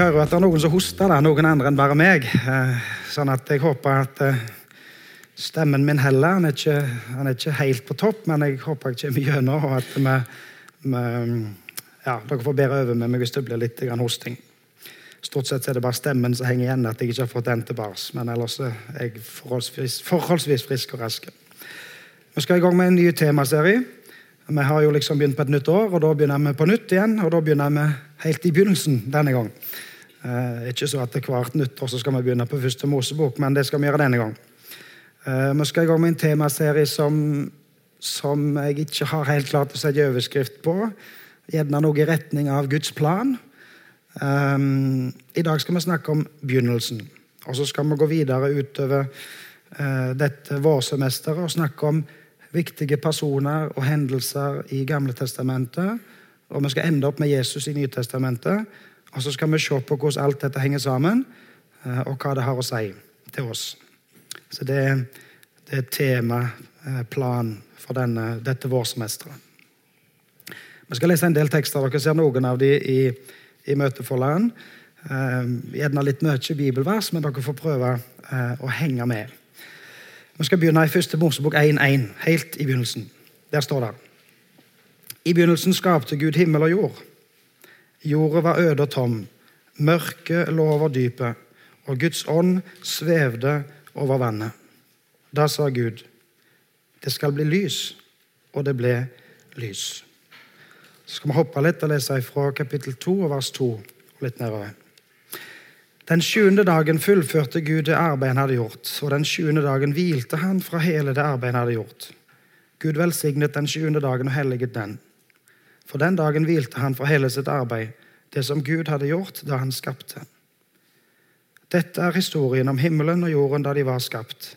hører at det er noen som hoster, der, noen andre enn bare meg. Eh, Sånn at jeg håper at eh, stemmen min heller. Han er ikke, han er ikke helt på topp, men jeg håper jeg kommer gjennom, og at vi, vi, ja, dere får bedre over med meg hvis det blir litt hosting. Stort sett er det bare stemmen som henger igjen, at jeg ikke har fått den tilbake. Men ellers er jeg forholdsvis, forholdsvis frisk og rask. Vi skal i gang med en ny temaserie. Vi har jo liksom begynt på et nytt år, og da begynner vi på nytt igjen. Og da begynner vi helt i begynnelsen denne gang. Eh, ikke så at hvert nyttår så skal vi begynne på første Mosebok, men det skal vi gjøre denne gang. Eh, vi skal i gang med en temaserie som, som jeg ikke har helt klart å sette overskrift på. Gjerne noe i retning av Guds plan. Um, I dag skal vi snakke om begynnelsen. Og så skal vi gå videre utover uh, dette vårsemesteret og snakke om viktige personer og hendelser i Gamle testamentet. Og vi skal ende opp med Jesus i Nytestamentet. Og så skal vi se på hvordan alt dette henger sammen, uh, og hva det har å si til oss. Så det, det er temaplan plan for denne, dette vårsemesteret. Vi skal lese en del tekster. Dere ser noen av de i i møteforlaget. Eh, gjerne litt mye bibelvers, men dere får prøve eh, å henge med. Vi skal begynne i første Mosebok 1.1, helt i begynnelsen. Der står det I begynnelsen skapte Gud himmel og jord. Jorda var øde og tom. Mørket lå over dypet, og Guds ånd svevde over vannet. Da sa Gud, det skal bli lys, og det ble lys. Så skal vi hoppe litt og lese fra kapittel 2 og vers 2 og litt nedover. Den sjuende dagen fullførte Gud det arbeidet han hadde gjort, og den sjuende dagen hvilte han fra hele det arbeidet han hadde gjort. Gud velsignet den sjuende dagen og helliget den. For den dagen hvilte han fra hele sitt arbeid, det som Gud hadde gjort da han skapte. Dette er historien om himmelen og jorden da de var skapt.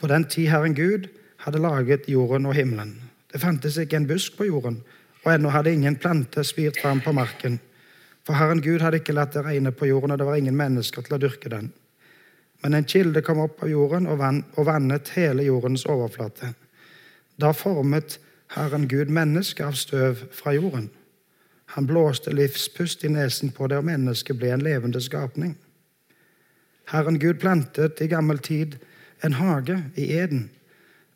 På den tid Herren Gud hadde laget jorden og himmelen. Det fantes ikke en busk på jorden, og ennå hadde ingen plante spirt fram på marken. For Herren Gud hadde ikke latt det regne på jorden, og det var ingen mennesker til å dyrke den. Men en kilde kom opp av jorden og, og vannet hele jordens overflate. Da formet Herren Gud menneske av støv fra jorden. Han blåste livspust i nesen på det, og mennesket ble en levende skapning. Herren Gud plantet i gammel tid en hage i Eden.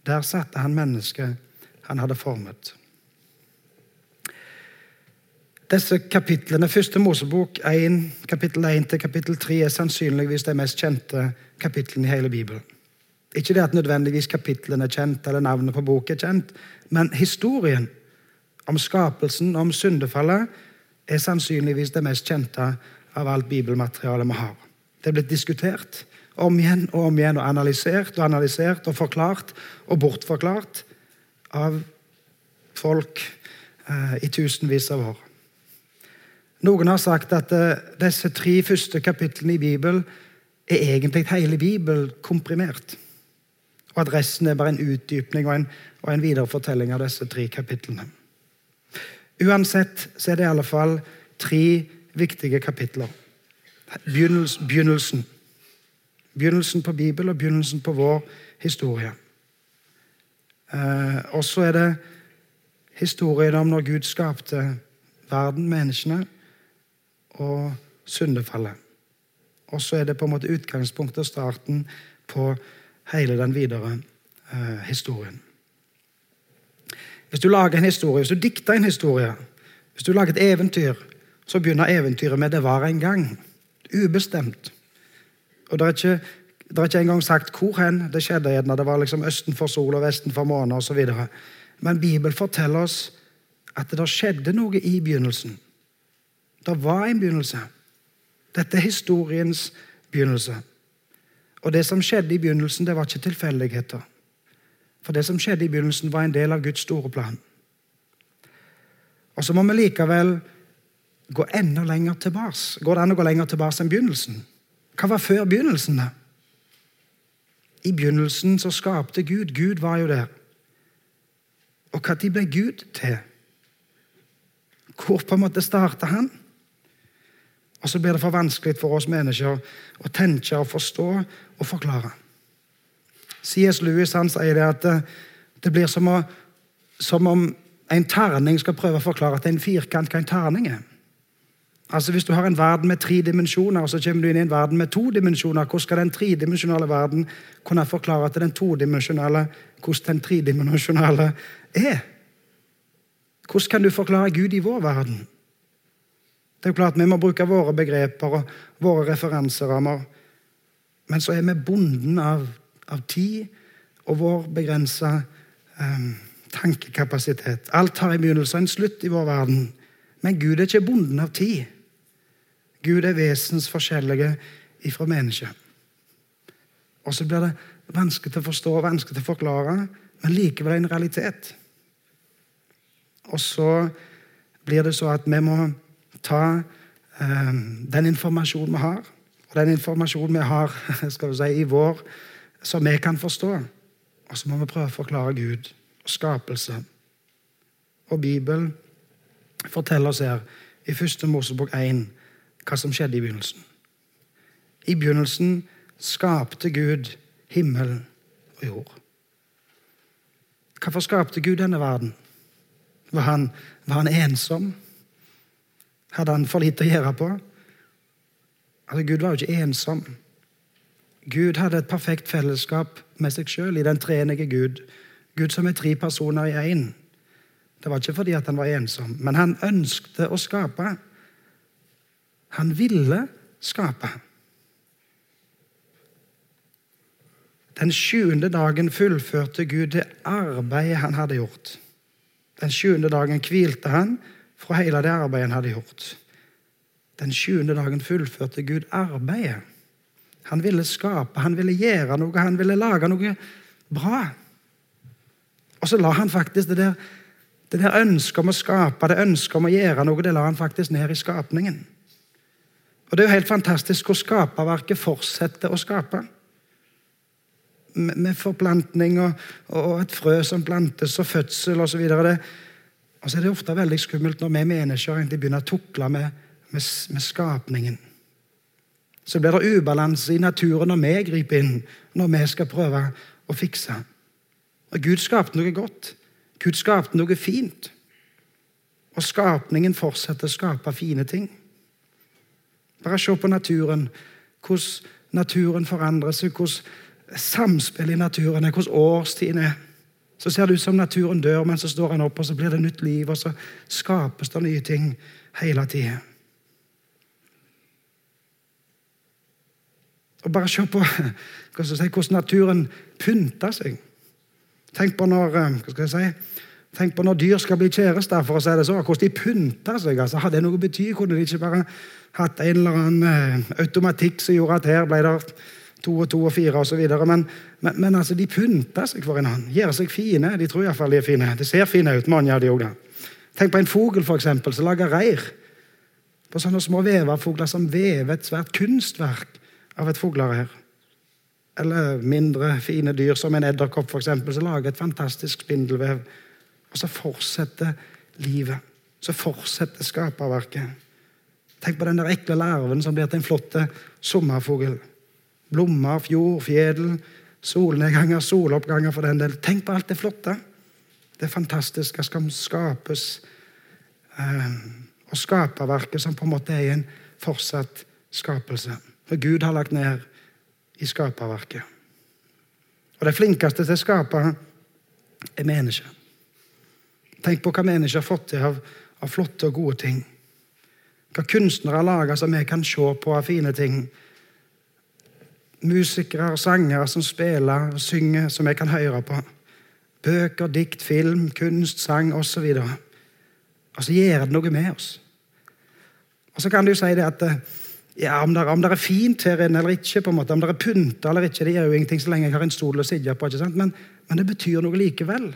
Der satte han mennesket han hadde formet. Disse kapitlene, Første Mosebok 1, kapittel 1 til kapittel 3 er sannsynligvis de mest kjente kapitlene i hele Bibelen. Ikke det at nødvendigvis kapitlene er kjent, eller navnet på boken er kjent, men historien om skapelsen og om syndefallet er sannsynligvis det mest kjente av alt bibelmaterialet vi har. Det er blitt diskutert om igjen og om igjen og analysert og analysert og forklart og bortforklart av folk eh, i tusenvis av år. Noen har sagt at eh, disse tre første kapitlene i Bibelen er egentlig hele Bibelen komprimert. Og at resten er bare en utdypning og en, og en viderefortelling av disse tre kapitlene. Uansett så er det i alle fall tre viktige kapitler. Begynnelsen. Begynnelsen på Bibelen og begynnelsen på vår historie. Eh, og så er det historien om når Gud skapte verden, menneskene og syndefallet. Og så er det på en måte utgangspunktet og starten på hele den videre eh, historien. Hvis du lager en historie, hvis du dikter en historie, hvis du lager et eventyr, så begynner eventyret med 'det var en gang'. Ubestemt. Og Det er ikke, det er ikke engang sagt hvor hen det skjedde. Gjerne. Det var liksom østen for sol og vesten for måne osv. Men Bibelen forteller oss at det skjedde noe i begynnelsen. Det var en begynnelse. Dette er historiens begynnelse. Og det som skjedde i begynnelsen, det var ikke tilfeldigheter. For det som skjedde i begynnelsen, var en del av Guds store plan. Og så må vi likevel gå enda lenger tilbake. Går det an å gå lenger tilbake enn begynnelsen? Hva var før begynnelsen? da? I begynnelsen så skapte Gud. Gud var jo der. Og når ble Gud til? Hvor på en måte starta han? Og så blir det for vanskelig for oss mennesker å tenke og forstå og forklare. C.S. Lewis han sier det at eh, det blir som, å, som om en terning skal prøve å forklare at en firkant hva en terning er. Altså Hvis du har en verden med tre dimensjoner, og så kommer du inn i en verden med to dimensjoner, hvordan skal den tredimensjonale verden kunne forklare til den todimensjonale hvordan den tredimensjonale er? Hvordan kan du forklare Gud i vår verden? Det er klart Vi må bruke våre begreper og våre referanserammer. Men så er vi bonden av, av tid og vår begrensa eh, tankekapasitet. Alt har en begynnelse og en slutt i vår verden. Men Gud er ikke bonden av tid. Gud er vesens forskjellige ifra mennesket. Og så blir det vanskelig til å forstå og vanskelig til å forklare, men likevel en realitet. Og så blir det så at vi må ta eh, den informasjonen vi har, og den informasjonen vi har skal vi si, i vår, som vi kan forstå. Og så må vi prøve å forklare Gud og skapelse. Og Bibelen forteller oss her i 1. Mosebok 1 hva som skjedde i begynnelsen. I begynnelsen skapte Gud himmel og jord. Hvorfor skapte Gud denne verden? Var han, var han ensom? Hadde han for lite å gjøre på? Altså, Gud var jo ikke ensom. Gud hadde et perfekt fellesskap med seg sjøl i den treenige Gud. Gud som er tre personer i én. Det var ikke fordi han var ensom, men han ønskte å skape. Han ville skape. Den sjuende dagen fullførte Gud det arbeidet han hadde gjort. Den sjuende dagen hvilte han fra hele det arbeidet han hadde gjort. Den sjuende dagen fullførte Gud arbeidet. Han ville skape, han ville gjøre noe, han ville lage noe bra. Og så la han faktisk det der, det der ønsket om å skape, det ønsket om å gjøre noe, det la han faktisk ned i skapningen. Og Det er jo helt fantastisk hvor skaperverket fortsetter å skape. Med forplantning og, og et frø som plantes, og fødsel osv. Og, så er det ofte veldig skummelt når vi mennesker egentlig begynner å tukle med, med, med skapningen. Så blir det ubalanse i naturen når vi griper inn, når vi skal prøve å fikse. Og Gud skapte noe godt. Gud skapte noe fint. Og skapningen fortsetter å skape fine ting. Bare se på naturen. Hvordan naturen forandrer seg, hvordan samspillet i naturen er, hvordan årstiden er. Så ser det ut som naturen dør, men så står han opp, og så blir det nytt liv, og så skapes det nye ting hele tida. Og bare se på si, hvordan naturen pynter seg. Tenk på når eh, hva skal jeg si, Tenk på når dyr skal bli kjærester, for å si det så, hvordan de pynter seg. altså, Hadde det noe bety? Kunne de ikke bare hatt en eller annen eh, automatikk som gjorde at her ble det to og to og fire osv. Men, men, men altså, de pynter seg for annen. Gjør seg fine. De tror iallfall de er fine. De ser fine ut. mange av de også. Tenk på en fugl som lager reir. På sånne små veverfugler som vever et svært kunstverk av et fuglereir. Eller mindre fine dyr som en edderkopp for eksempel, som lager et fantastisk spindelvev. Og så fortsetter livet. Så fortsetter skaperverket. Tenk på den der ekle larven som blir til en flott sommerfugl. Blomster, fjord, fjell, solnedganger, soloppganger for den del. Tenk på alt det flotte. Det fantastiske som skapes. Eh, og skaperverket som på en måte er en fortsatt skapelse. For Gud har lagt ned i skaperverket. Og det flinkeste til å skape er mennesket. Tenk på hva mennesker har fått til av, av flotte og gode ting. Hva kunstnere har laga som vi kan se på av fine ting. Musikere og sangere som spiller og synger, som jeg kan høre på. Bøker, dikt, film, kunst, sang osv. Og, og så gjør det noe med oss. Og så kan du si det at ja, om det, om det er fint her inne eller ikke, på en måte, om det er pynta eller ikke, det gjør jo ingenting så lenge jeg har en stol å sitte på. ikke sant? Men, men det betyr noe likevel.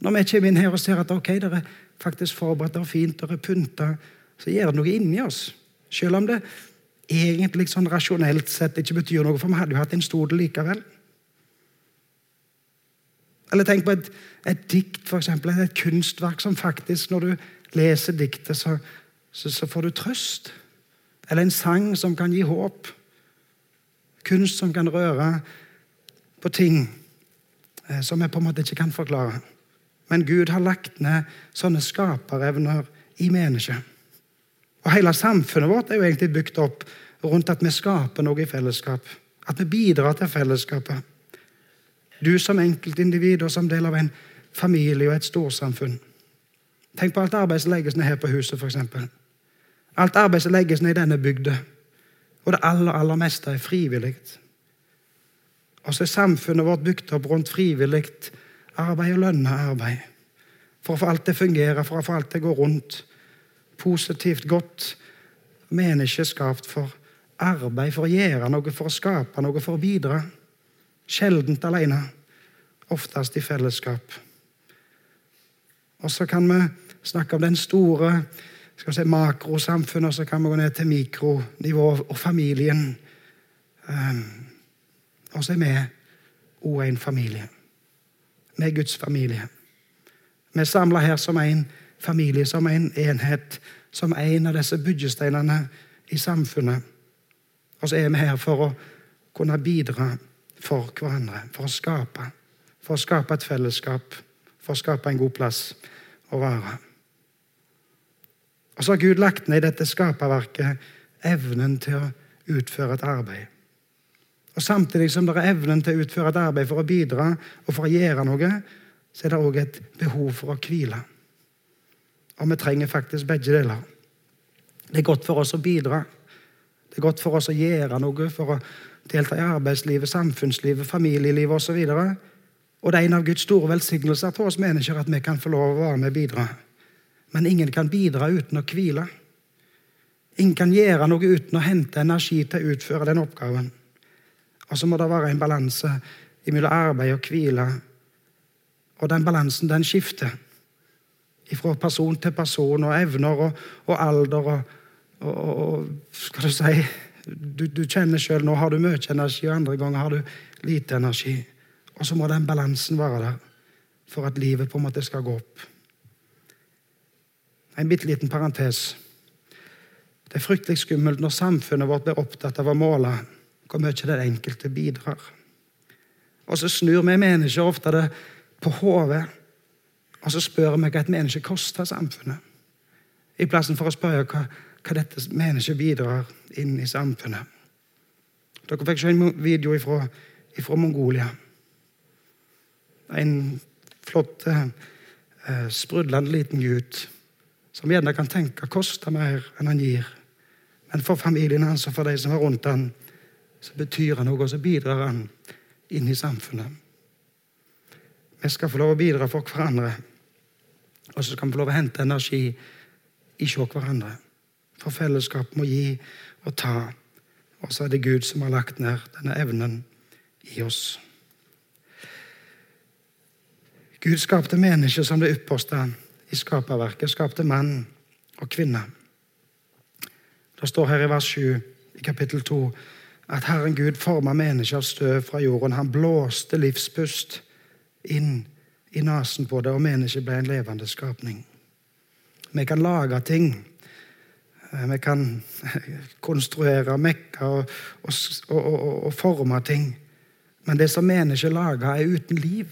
Når vi kommer inn her og ser at ok, det er faktisk forberedt, det er fint, det er pynta, så gjør det noe inni oss. Selv om det egentlig sånn rasjonelt sett ikke betyr noe, for vi hadde jo hatt en stol likevel. Eller tenk på et, et dikt, for eksempel, et kunstverk som faktisk, når du leser diktet, så, så, så får du trøst. Eller en sang som kan gi håp. Kunst som kan røre på ting eh, som vi på en måte ikke kan forklare. Men Gud har lagt ned sånne skaperevner i mennesket. Og Hele samfunnet vårt er jo egentlig bygd opp rundt at vi skaper noe i fellesskap. At vi bidrar til fellesskapet. Du som enkeltindivid og som del av en familie og et storsamfunn. Tenk på alt arbeid som legges ned her på huset, f.eks. Alt arbeid som legges ned i denne bygda. Og det aller, aller meste er frivillig. Og så er samfunnet vårt bygd opp rundt frivillig arbeid og lønna arbeid. For å få alt til å fungere, for å få alt til å gå rundt. Positivt, godt. menneske skapt for arbeid, for å gjøre noe, for å skape noe, for å bidra. Sjeldent alene, oftest i fellesskap. Og så kan vi snakke om den store skal vi si, makrosamfunnet, og så kan vi gå ned til mikronivå og familien. Um, og så er vi òg en familie. Vi er Guds familie. Vi er samla her som en familie, som en enhet, som en av disse byggesteinene i samfunnet. Og så er vi her for å kunne bidra for hverandre, for å skape. For å skape et fellesskap, for å skape en god plass å være. Og så har Gud lagt ned i dette skaperverket evnen til å utføre et arbeid. Og Samtidig som det er evnen til å utføre et arbeid for å bidra og for å gjøre noe, så er det òg et behov for å hvile. Og vi trenger faktisk begge deler. Det er godt for oss å bidra. Det er godt for oss å gjøre noe for å delta i arbeidslivet, samfunnslivet, familielivet osv. Og, og det er en av Guds store velsignelser til oss mennesker at vi kan få lov å være med og bidra. Men ingen kan bidra uten å hvile. Ingen kan gjøre noe uten å hente energi til å utføre den oppgaven. Og så må det være en balanse mellom arbeid og hvile. Og den balansen den skifter fra person til person, og evner og, og alder og, og, og, skal du si Du, du kjenner sjøl nå har du mye energi, og andre ganger har du lite energi. Og så må den balansen være der for at livet på en måte skal gå opp. En bitte liten parentes. Det er fryktelig skummelt når samfunnet vårt blir opptatt av å måle hvor mye den enkelte bidrar. Og så snur vi mennesker ofte det på hodet, og så spør vi hva et menneske koster samfunnet. I plassen for å spørre hva, hva dette mennesket bidrar inn i samfunnet. Dere fikk se en video ifra Mongolia. En flott, eh, sprudlende liten gutt som gjerne kan tenke koster mer enn han gir. Men for familien hans og for de som er rundt han, så betyr han noe, og så bidrar han inn i samfunnet. Vi skal få lov å bidra for hverandre, og så skal vi få lov å hente energi i se hverandre. For fellesskap må gi og ta, og så er det Gud som har lagt ned denne evnen i oss. Gud skapte mennesker som det ypperste i skaperverket skapte mann og kvinne. Det står her i vers 7 i kapittel 2 at Herren Gud forma mennesker av støv fra jorden. Han blåste livspust inn i nesen på det, og mennesket ble en levende skapning. Vi kan lage ting. Vi kan konstruere, mekke og, og, og, og forme ting. Men det som mennesket lager, er uten liv.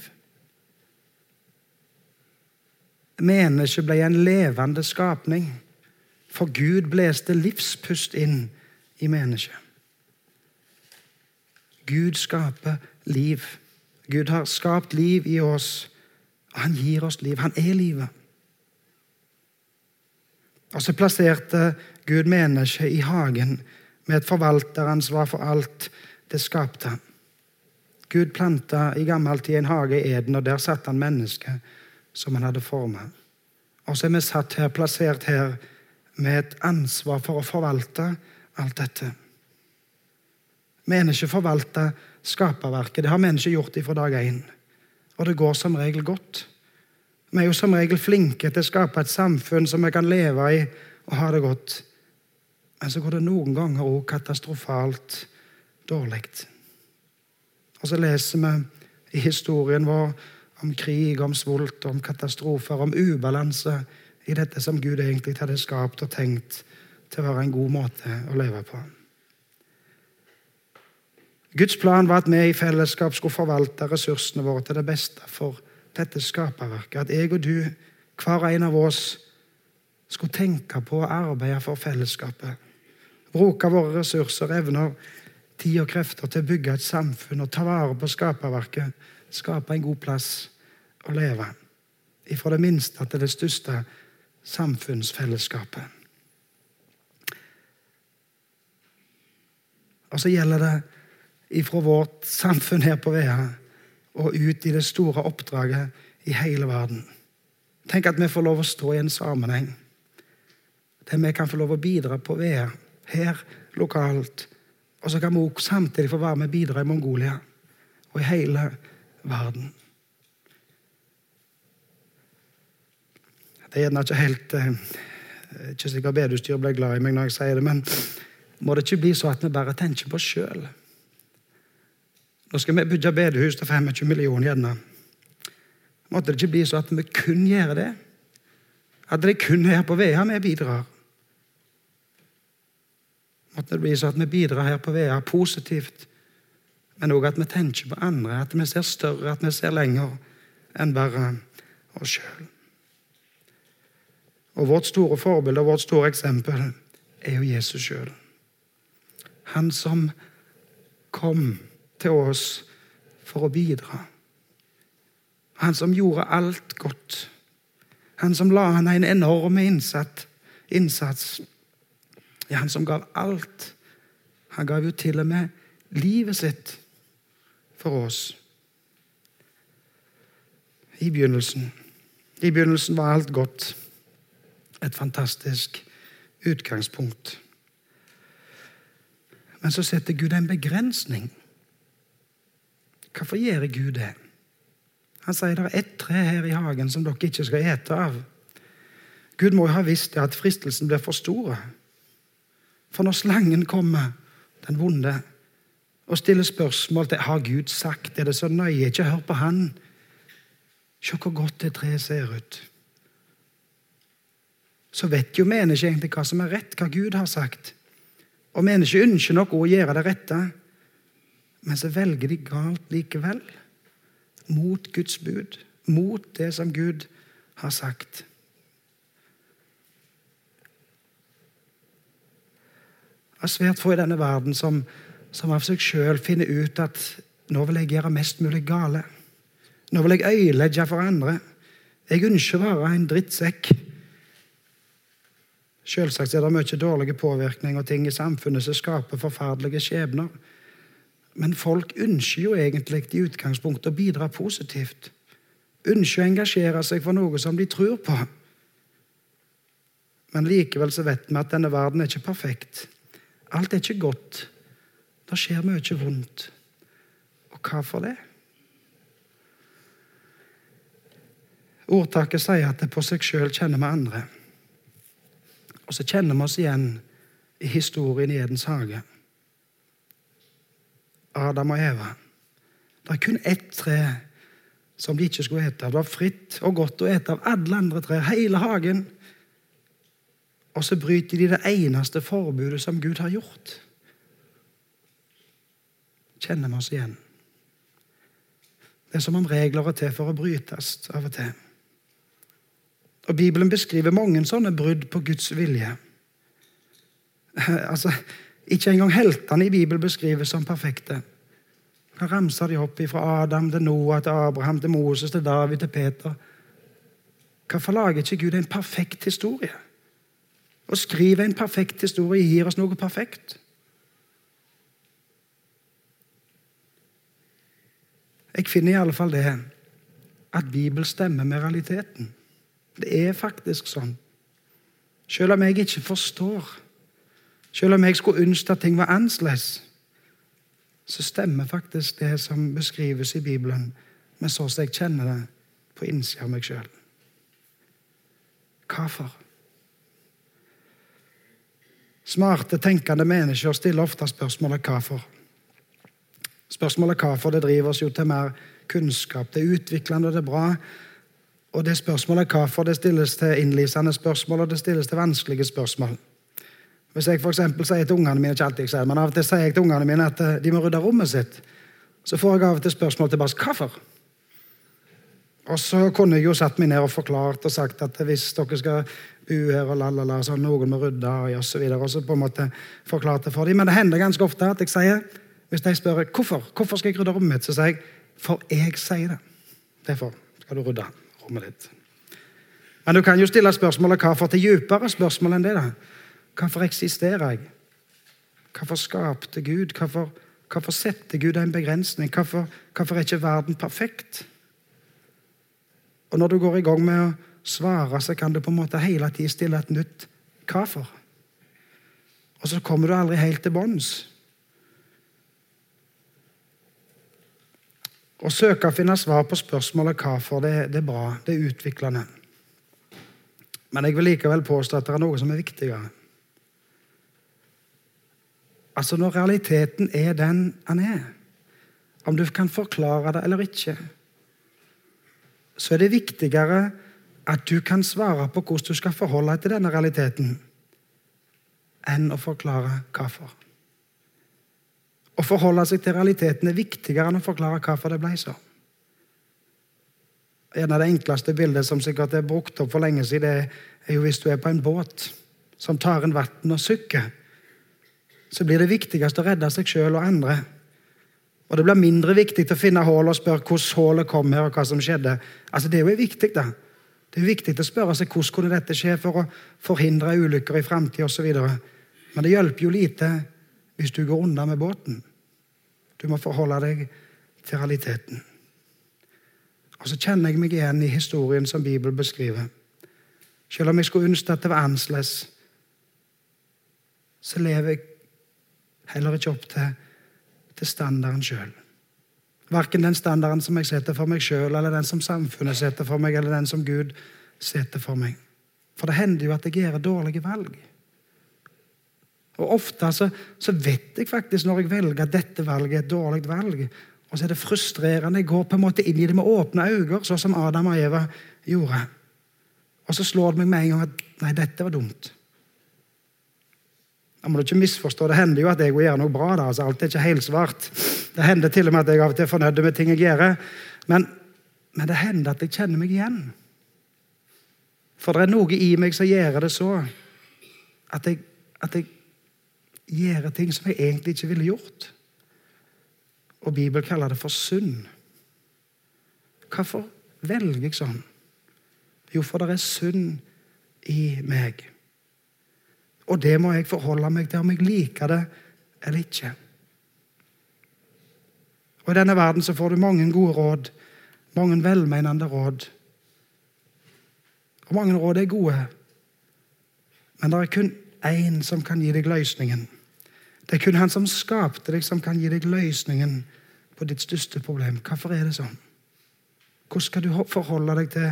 Mennesket ble en levende skapning, for Gud blåste livspust inn i mennesket. Gud skaper liv. Gud har skapt liv i oss, han gir oss liv. Han er livet. Og så plasserte Gud mennesket i hagen med et forvalteransvar for alt det skapte. Gud planta i gammel tid en hage i Eden, og der satt han mennesket som han hadde formet. Og så er vi satt her, plassert her med et ansvar for å forvalte alt dette. Mennesket forvalter skaperverket. Det har mennesket gjort ifra dag én. Og det går som regel godt. Vi er jo som regel flinke til å skape et samfunn som vi kan leve i og ha det godt. Men så går det noen ganger òg katastrofalt dårlig. Og så leser vi i historien vår om krig, om svolt, om katastrofer, om ubalanse i dette som Gud egentlig hadde skapt og tenkt til å være en god måte å leve på. Guds plan var at vi i fellesskap skulle forvalte ressursene våre til det beste for dette skaperverket. At jeg og du, hver en av oss, skulle tenke på å arbeide for fellesskapet. Bruke våre ressurser, evner, tid og krefter til å bygge et samfunn og ta vare på skaperverket. Skape en god plass å leve. Fra det minste til det største samfunnsfellesskapet. Og så gjelder det ifra vårt samfunn her på Vea og ut i det store oppdraget i hele verden. Tenk at vi får lov å stå i en sammenheng der vi kan få lov å bidra på Vea, her lokalt. Og så kan vi også samtidig få være med og bidra i Mongolia og i hele verden. Det er gjerne ikke helt eh, Ikke sikkert bedehusstyret ble glad i meg når jeg sier det, men må det ikke bli så at vi bare tenker på oss sjøl? Nå skal vi bygge bedehus til 25 millioner, gjerne. Måtte det ikke bli så at vi kun gjør det? At det kun er her på Vea vi bidrar? Måtte det bli så at vi bidrar her på Vea positivt, men òg at vi tenker på andre, at vi ser større, at vi ser lenger enn bare oss sjøl. Og Vårt store forbilde og vårt store eksempel er jo Jesus sjøl. Han som kom til oss for å bidra. Han som gjorde alt godt. Han som la han en enorm innsats. Ja, han som gav alt. Han gav jo til og med livet sitt for oss. I begynnelsen. I begynnelsen var alt godt. Et fantastisk utgangspunkt. Men så setter Gud en begrensning. Hvorfor gjør Gud det? Han sier det er ett tre her i hagen som dere ikke skal ete av. Gud må jo ha visst det at fristelsen blir for stor. For når slangen kommer, den vonde, og stiller spørsmål til har Gud sagt er det så nøye, ikke hør på han. Se hvor godt det treet ser ut. Så vet jo mennesket egentlig hva som er rett, hva Gud har sagt. Og mennesket ønsker nok å gjøre det rette, men så velger de galt likevel. Mot Guds bud, mot det som Gud har sagt. Det er svært få i denne verden som, som av seg sjøl finner ut at nå vil jeg gjøre mest mulig gale. Nå vil jeg øyelegge for andre. Jeg ønsker å være en drittsekk. Selvsagt er det mye dårlige påvirkninger og ting i samfunnet som skaper forferdelige skjebner. Men folk ønsker jo egentlig i utgangspunktet å bidra positivt. Ønsker å engasjere seg for noe som de tror på. Men likevel så vet vi at denne verden er ikke perfekt. Alt er ikke godt. Det skjer mye vondt. Og hva for det? Ordtaket sier at det på seg sjøl kjenner vi andre. Og så kjenner vi oss igjen i historien i Edens hage. Adam og Eva. Det er kun ett tre som de ikke skulle ete av. Det var fritt og godt å ete av alle andre trær, hele hagen. Og så bryter de det eneste forbudet som Gud har gjort. Kjenner vi oss igjen? Det er som om regler er til for å brytes av og til. Og Bibelen beskriver mange sånne brudd på Guds vilje. Altså, Ikke engang heltene i Bibelen beskrives som perfekte. Han ramser de opp fra Adam til Noah til Abraham til Moses til David til Peter. Hvorfor lager ikke Gud en perfekt historie? Å skrive en perfekt historie gir oss noe perfekt. Jeg finner i alle fall det at Bibelen stemmer med realiteten. Det er faktisk sånn. Selv om jeg ikke forstår, selv om jeg skulle ønske at ting var annerledes, så stemmer faktisk det som beskrives i Bibelen, med sånn som jeg kjenner det på innsida av meg sjøl. Hvorfor? Smarte, tenkende mennesker stiller ofte spørsmålet 'hvorfor'. Spørsmålet 'hvorfor' det driver oss jo til mer kunnskap. Det er utviklende og det er bra, og det spørsmålet hvorfor det stilles til innlysende spørsmål, og det stilles til vanskelige spørsmål. Hvis jeg for sier til ungene mine ikke alltid sier, men av og til sier jeg til ungene mine at eh, de må rydde rommet sitt, så får jeg av og til spørsmål tilbake hvorfor. Og så kunne jeg jo satt meg ned og forklart og sagt at hvis dere skal bo her og lalala, så har noen må rydde og så videre, og så på en måte forklarte for dem. Men det hender ganske ofte at jeg sier, hvis de spør hvorfor hvorfor skal jeg rydde rommet mitt, så sier jeg for jeg sier det. Derfor skal du rydde rommet ditt. Men du kan jo stille spørsmålet hva for til dypere spørsmål enn det. da. Hvorfor eksisterer jeg? Hvorfor skapte Gud? Hvorfor, hvorfor setter Gud en begrensning? Hvorfor, hvorfor er ikke verden perfekt? Og Når du går i gang med å svare, så kan du på en måte hele tiden stille et nytt hvorfor. Og så kommer du aldri helt til bunns. Å søke å finne svar på spørsmålet hvorfor, det, det er bra. Det er utviklende. Men jeg vil likevel påstå at det er noe som er viktigere. Altså Når realiteten er den han er, om du kan forklare det eller ikke, så er det viktigere at du kan svare på hvordan du skal forholde deg til denne realiteten, enn å forklare hvorfor. Å forholde seg til realiteten er viktigere enn å forklare hvorfor det ble så. En av det enkleste bildet som sikkert er brukt opp for lenge siden, er jo hvis du er på en båt som tar inn vann og synker. Så blir det viktigst å redde seg sjøl og andre. Og det blir mindre viktig å finne hull og spørre hvordan hullet kom her, og hva som skjedde. Altså, Det er jo viktig, da. Det er viktig å spørre seg hvordan kunne dette skje for å forhindre ulykker i framtida osv. Men det hjelper jo lite hvis du går unna med båten. Du må forholde deg til realiteten. Og så kjenner jeg meg igjen i historien som Bibelen beskriver. Selv om jeg skulle ønske at det var annerledes, så lever jeg heller ikke opp til, til standarden sjøl. Verken den standarden som jeg setter for meg sjøl, eller den som samfunnet setter for meg, eller den som Gud setter for meg. For det hender jo at jeg gjør dårlige valg. Og Ofte så, så, vet jeg faktisk når jeg velger at dette valget er et dårlig valg. Og så er det frustrerende. Jeg går på en måte inn i det med åpne øyne, sånn som Adam og Eva gjorde. Og så slår det meg med en gang at nei, dette var dumt. Da må du ikke misforstå. Det hender jo at jeg gjør noe bra. da, altså Alt er ikke helt svart. Det hender til og med at jeg av og til er fornøyd med ting jeg gjør. Men, men det hender at jeg kjenner meg igjen. For det er noe i meg som gjør det så at jeg, at jeg gjør ting som jeg egentlig ikke ville gjort. Og Bibelen kaller det for synd. Hvorfor velger jeg sånn? Jo, for det er synd i meg. Og det må jeg forholde meg til om jeg liker det eller ikke. Og I denne verden så får du mange gode råd, mange velmenende råd. Og mange råd er gode, men det er kun én som kan gi deg løsningen. Det er kun Han som skapte deg, som kan gi deg løsningen på ditt største problem. Hvorfor er det sånn? Hvordan skal du forholde deg til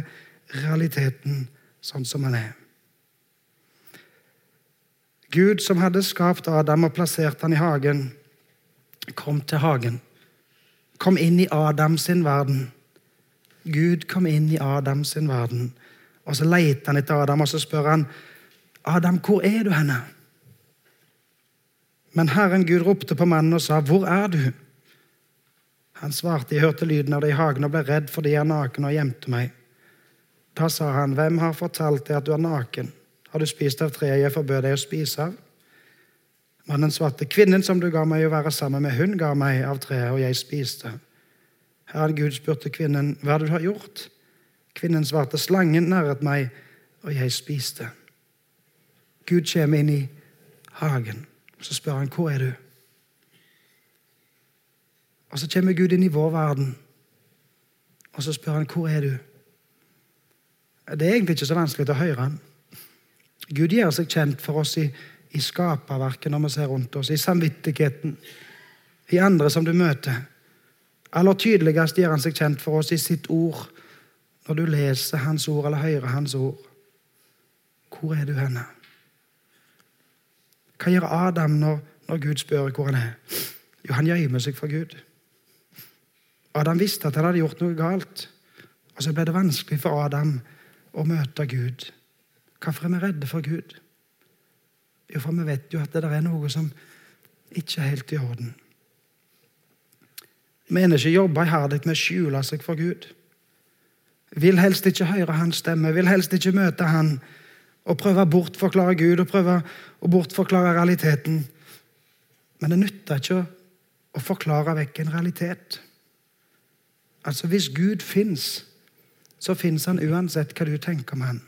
realiteten sånn som den er? Gud, som hadde skapt Adam og plassert han i hagen, kom til hagen. Kom inn i Adams verden. Gud kom inn i Adams verden. Og Så leter han etter Adam og så spør han, Adam, hvor er du henne? Men Herren Gud ropte på mannen og sa, 'Hvor er du?' Han svarte, 'Jeg hørte lyden av det i hagen og ble redd fordi jeg er naken og gjemte meg.' Da sa han, 'Hvem har fortalt deg at du er naken? Har du spist av treet jeg forbød deg å spise av?' Mannen svarte, 'Kvinnen som du ga meg å være sammen med, hun ga meg av treet, og jeg spiste.' Herren Gud spurte kvinnen, 'Hva er det du har gjort?' Kvinnen svarte, 'Slangen næret meg, og jeg spiste.' Gud kommer inn i hagen. Så spør han hvor er du Og så kommer Gud inn i vår verden, og så spør han hvor er du Det er egentlig ikke så vanskelig å høre han. Gud gjør seg kjent for oss i, i skaperverket når vi ser rundt oss, i samvittigheten, i andre som du møter. Aller tydeligst gjør han seg kjent for oss i sitt ord, når du leser hans ord eller hører hans ord. Hvor er du henne? Hva gjør Adam når, når Gud spør hvor han er? Jo, han gjemmer seg for Gud. Adam visste at han hadde gjort noe galt. Og så ble det vanskelig for Adam å møte Gud. Hvorfor er vi redde for Gud? Jo, for vi vet jo at det er noe som ikke er helt i orden. Mennesker jobber iherdig med å skjule seg for Gud. Vil helst ikke høre hans stemme, vil helst ikke møte han. og prøve å bortforklare Gud og prøve å bortforklare realiteten. Men det nytter ikke å forklare vekk en realitet. Altså, Hvis Gud fins, så fins han uansett hva du tenker om han.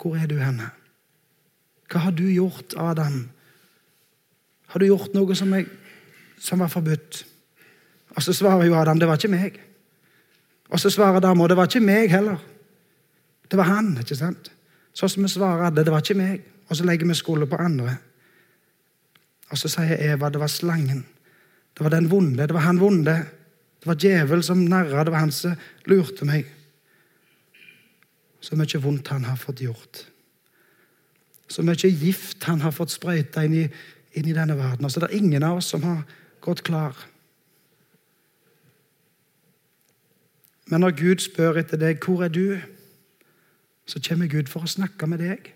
Hvor er du henne? Hva har du gjort, Adam? Har du gjort noe som, jeg, som var forbudt? Og så svarer jo Adam det var ikke meg. Og så svarer dama det var ikke meg heller. Det var han. ikke sant? Sånn som vi svarer alle det var ikke meg. Og så legger vi skylda på andre. Og så sier Eva det var slangen. Det var den vonde. Det var han vonde. Det var djevel som narra. Det var han som lurte meg. Så mye vondt han har fått gjort. Så mye gift han har fått sprøyta inn, inn, i denne verden. Og så er ingen av oss som har gått klar. Men når Gud spør etter deg, 'Hvor er du?' så kommer Gud for å snakke med deg.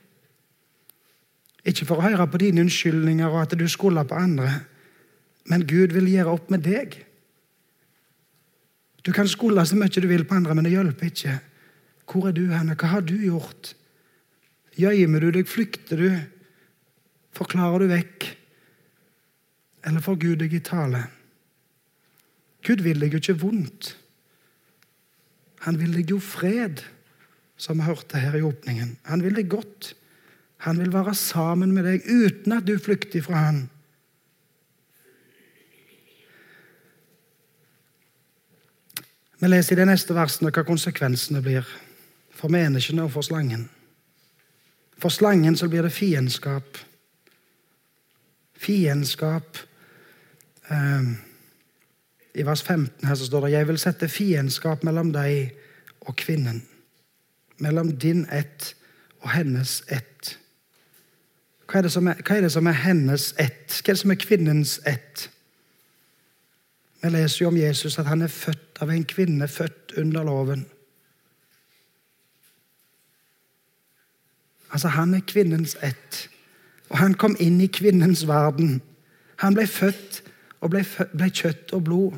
Ikke for å høre på dine unnskyldninger og at du skylder på andre, men Gud vil gjøre opp med deg. Du kan skylde så mye du vil på andre, men det hjelper ikke. Hvor er du henne? Hva har du gjort? Gjemmer du deg? Flykter du? Forklarer du vekk? Eller får Gud deg i tale? Gud vil deg jo ikke vondt. Han vil deg jo fred, som vi hørte her i åpningen. Han vil deg godt. Han vil være sammen med deg uten at du flykter fra han. Vi leser i de neste versene hva konsekvensene blir for menneskene og for slangen. For slangen så blir det fiendskap. Fiendskap eh, I vers 15 her så står det 'Jeg vil sette fiendskap mellom deg og kvinnen'. Mellom din ett og hennes ett. Hva er, er, hva er det som er hennes ett? Hva er det som er kvinnens ett? Vi leser jo om Jesus at han er født av en kvinne, født under loven. Altså, Han er kvinnens ett. Og han kom inn i kvinnens verden. Han ble født og ble, ble kjøtt og blod.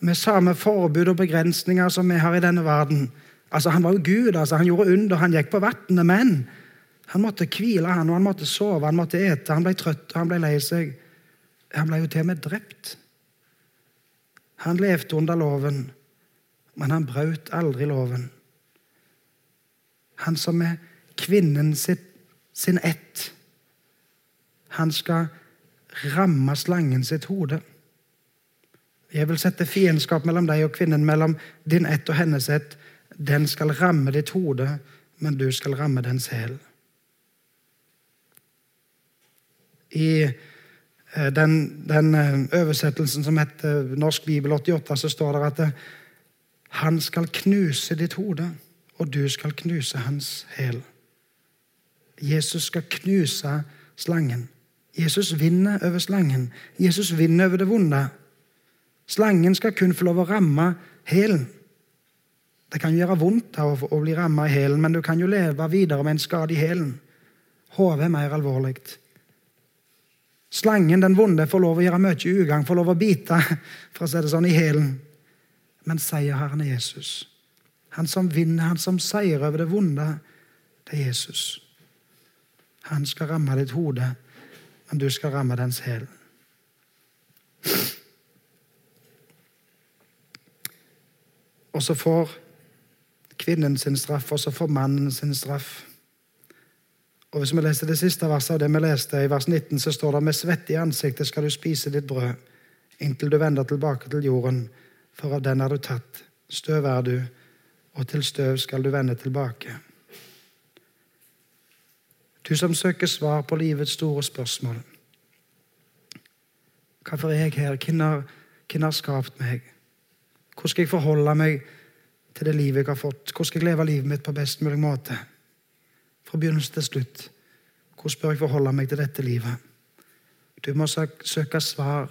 Med samme forbud og begrensninger som vi har i denne verden. Altså, Han var jo Gud, altså, han gjorde under, han gikk på vannet, men han måtte hvile, han, og han måtte sove, han måtte ete, han ble trøtt, han ble lei seg. Han ble jo til og med drept. Han levde under loven, men han brøt aldri loven. Han som er kvinnen sitt, sin ett. Han skal ramme slangen sitt hode. Jeg vil sette fiendskap mellom deg og kvinnen, mellom din ett og hennes ett. Den skal ramme ditt hode, men du skal ramme dens hæl. I eh, den, den, eh, oversettelsen som heter Norsk bibel 88, så står det at eh, han skal knuse ditt hode, og du skal knuse hans hæl. Jesus skal knuse slangen. Jesus vinner over slangen. Jesus vinner over det vonde. Slangen skal kun få lov å ramme hælen. Det kan gjøre vondt å bli rammet i hælen, men du kan jo leve videre med en skade i hælen. Hodet er mer alvorlig. Slangen, den vonde, får lov å gjøre mye ugagn, får lov å bite for å si det sånn, i hælen. Men seierherren er Jesus. Han som vinner, han som seier over det vonde, det er Jesus. Han skal ramme ditt hode, men du skal ramme dens hæl. Og så får kvinnen sin straff, og så får mannen sin straff. Og Hvis vi leser det siste verset av det vi leste, i vers 19, så står det med svette i ansiktet skal du spise ditt brød inntil du vender tilbake til jorden, for av den er du tatt. Støv er du, og til støv skal du vende tilbake. Du som søker svar på livets store spørsmål. Hvorfor er jeg her? Hvem har, skapt meg? Hvordan skal jeg forholde meg til det livet jeg har fått? Hvordan skal jeg leve livet mitt på best mulig måte? Fra begynnelse til slutt. Hvordan bør jeg forholde meg til dette livet? Du må søke svar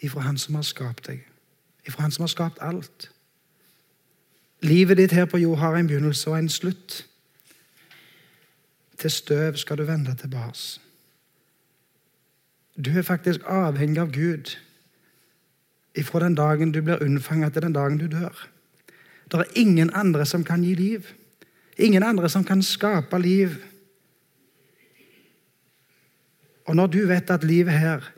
ifra Han som har skapt deg. Ifra Han som har skapt alt. Livet ditt her på jord har en begynnelse og en slutt. Til støv skal du vende tilbake. Du er faktisk avhengig av Gud ifra den dagen du blir unnfanget, til den dagen du dør. Det er ingen andre som kan gi liv. Ingen andre som kan skape liv. Og når du vet at livet her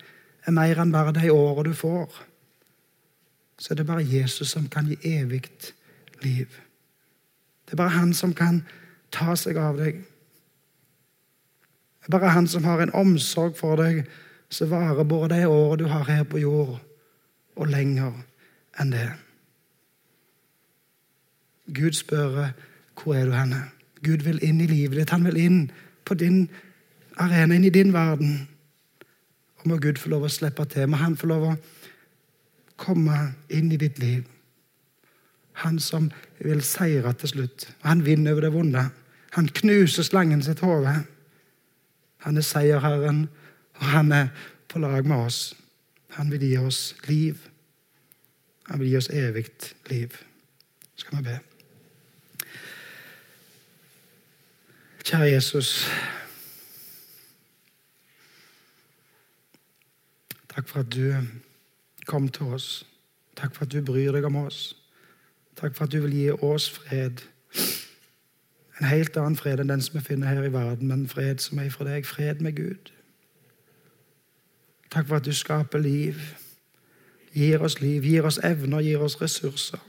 er mer enn bare de årene du får, så er det bare Jesus som kan gi evig liv. Det er bare han som kan ta seg av deg. Det bare han som har en omsorg for deg som varer både de året du har her på jord, og lenger enn det. Gud spør hvor er du henne. Gud vil inn i livet ditt. Han vil inn på din arena, inn i din verden. Og må Gud få lov å slippe til. Må han få lov å komme inn i ditt liv. Han som vil seire til slutt. Han vinner over det vonde. Han knuser slangen sitt hode. Han er seierherren, og han er på lag med oss. Han vil gi oss liv. Han vil gi oss evig liv. Skal vi be. Kjære Jesus. Takk for at du kom til oss. Takk for at du bryr deg om oss. Takk for at du vil gi oss fred. En helt annen fred enn den som vi finner her i verden, men fred som er fra deg. Fred med Gud. Takk for at du skaper liv. Gir oss liv, gir oss evner, gir oss ressurser.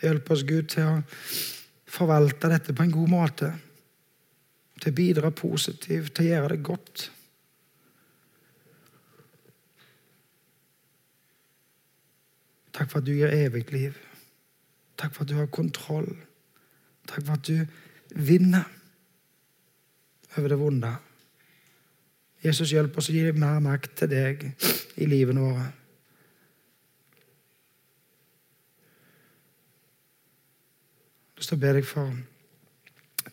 Hjelp oss, Gud, til å forvalte dette på en god måte. Til å bidra positivt, til å gjøre det godt. Takk for at du gir evig liv. Takk for at du har kontroll. Takk for at du vinner over det vonde. Jesus, hjelp oss å gi mer makt til deg i livene våre. Jeg vil be deg for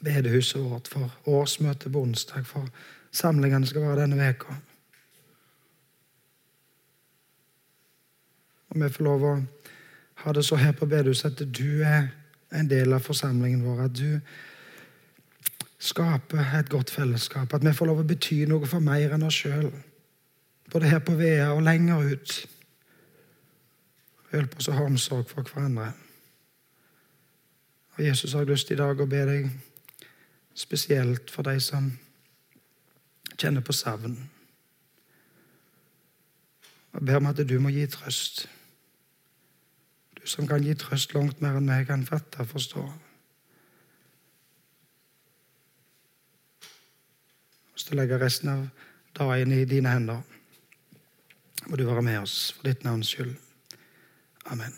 bedehuset vårt, for årsmøtet på onsdag, for samlingene skal være denne veka. Og vi får lov å ha det så her på bedehuset at du er en del av forsamlingen vår. At du skaper et godt fellesskap. At vi får lov å bety noe for mer enn oss sjøl. Både her på Vea og lenger ut. Hjelp oss å ha omsorg for hverandre. Og Jesus har lyst i dag å be deg spesielt for de som kjenner på savn. Og ber om at du må gi trøst som kan gi trøst langt mer enn vi kan fatte og forstå. Hvis du legger resten av dagen i dine hender, må du være med oss for ditt navns skyld. Amen.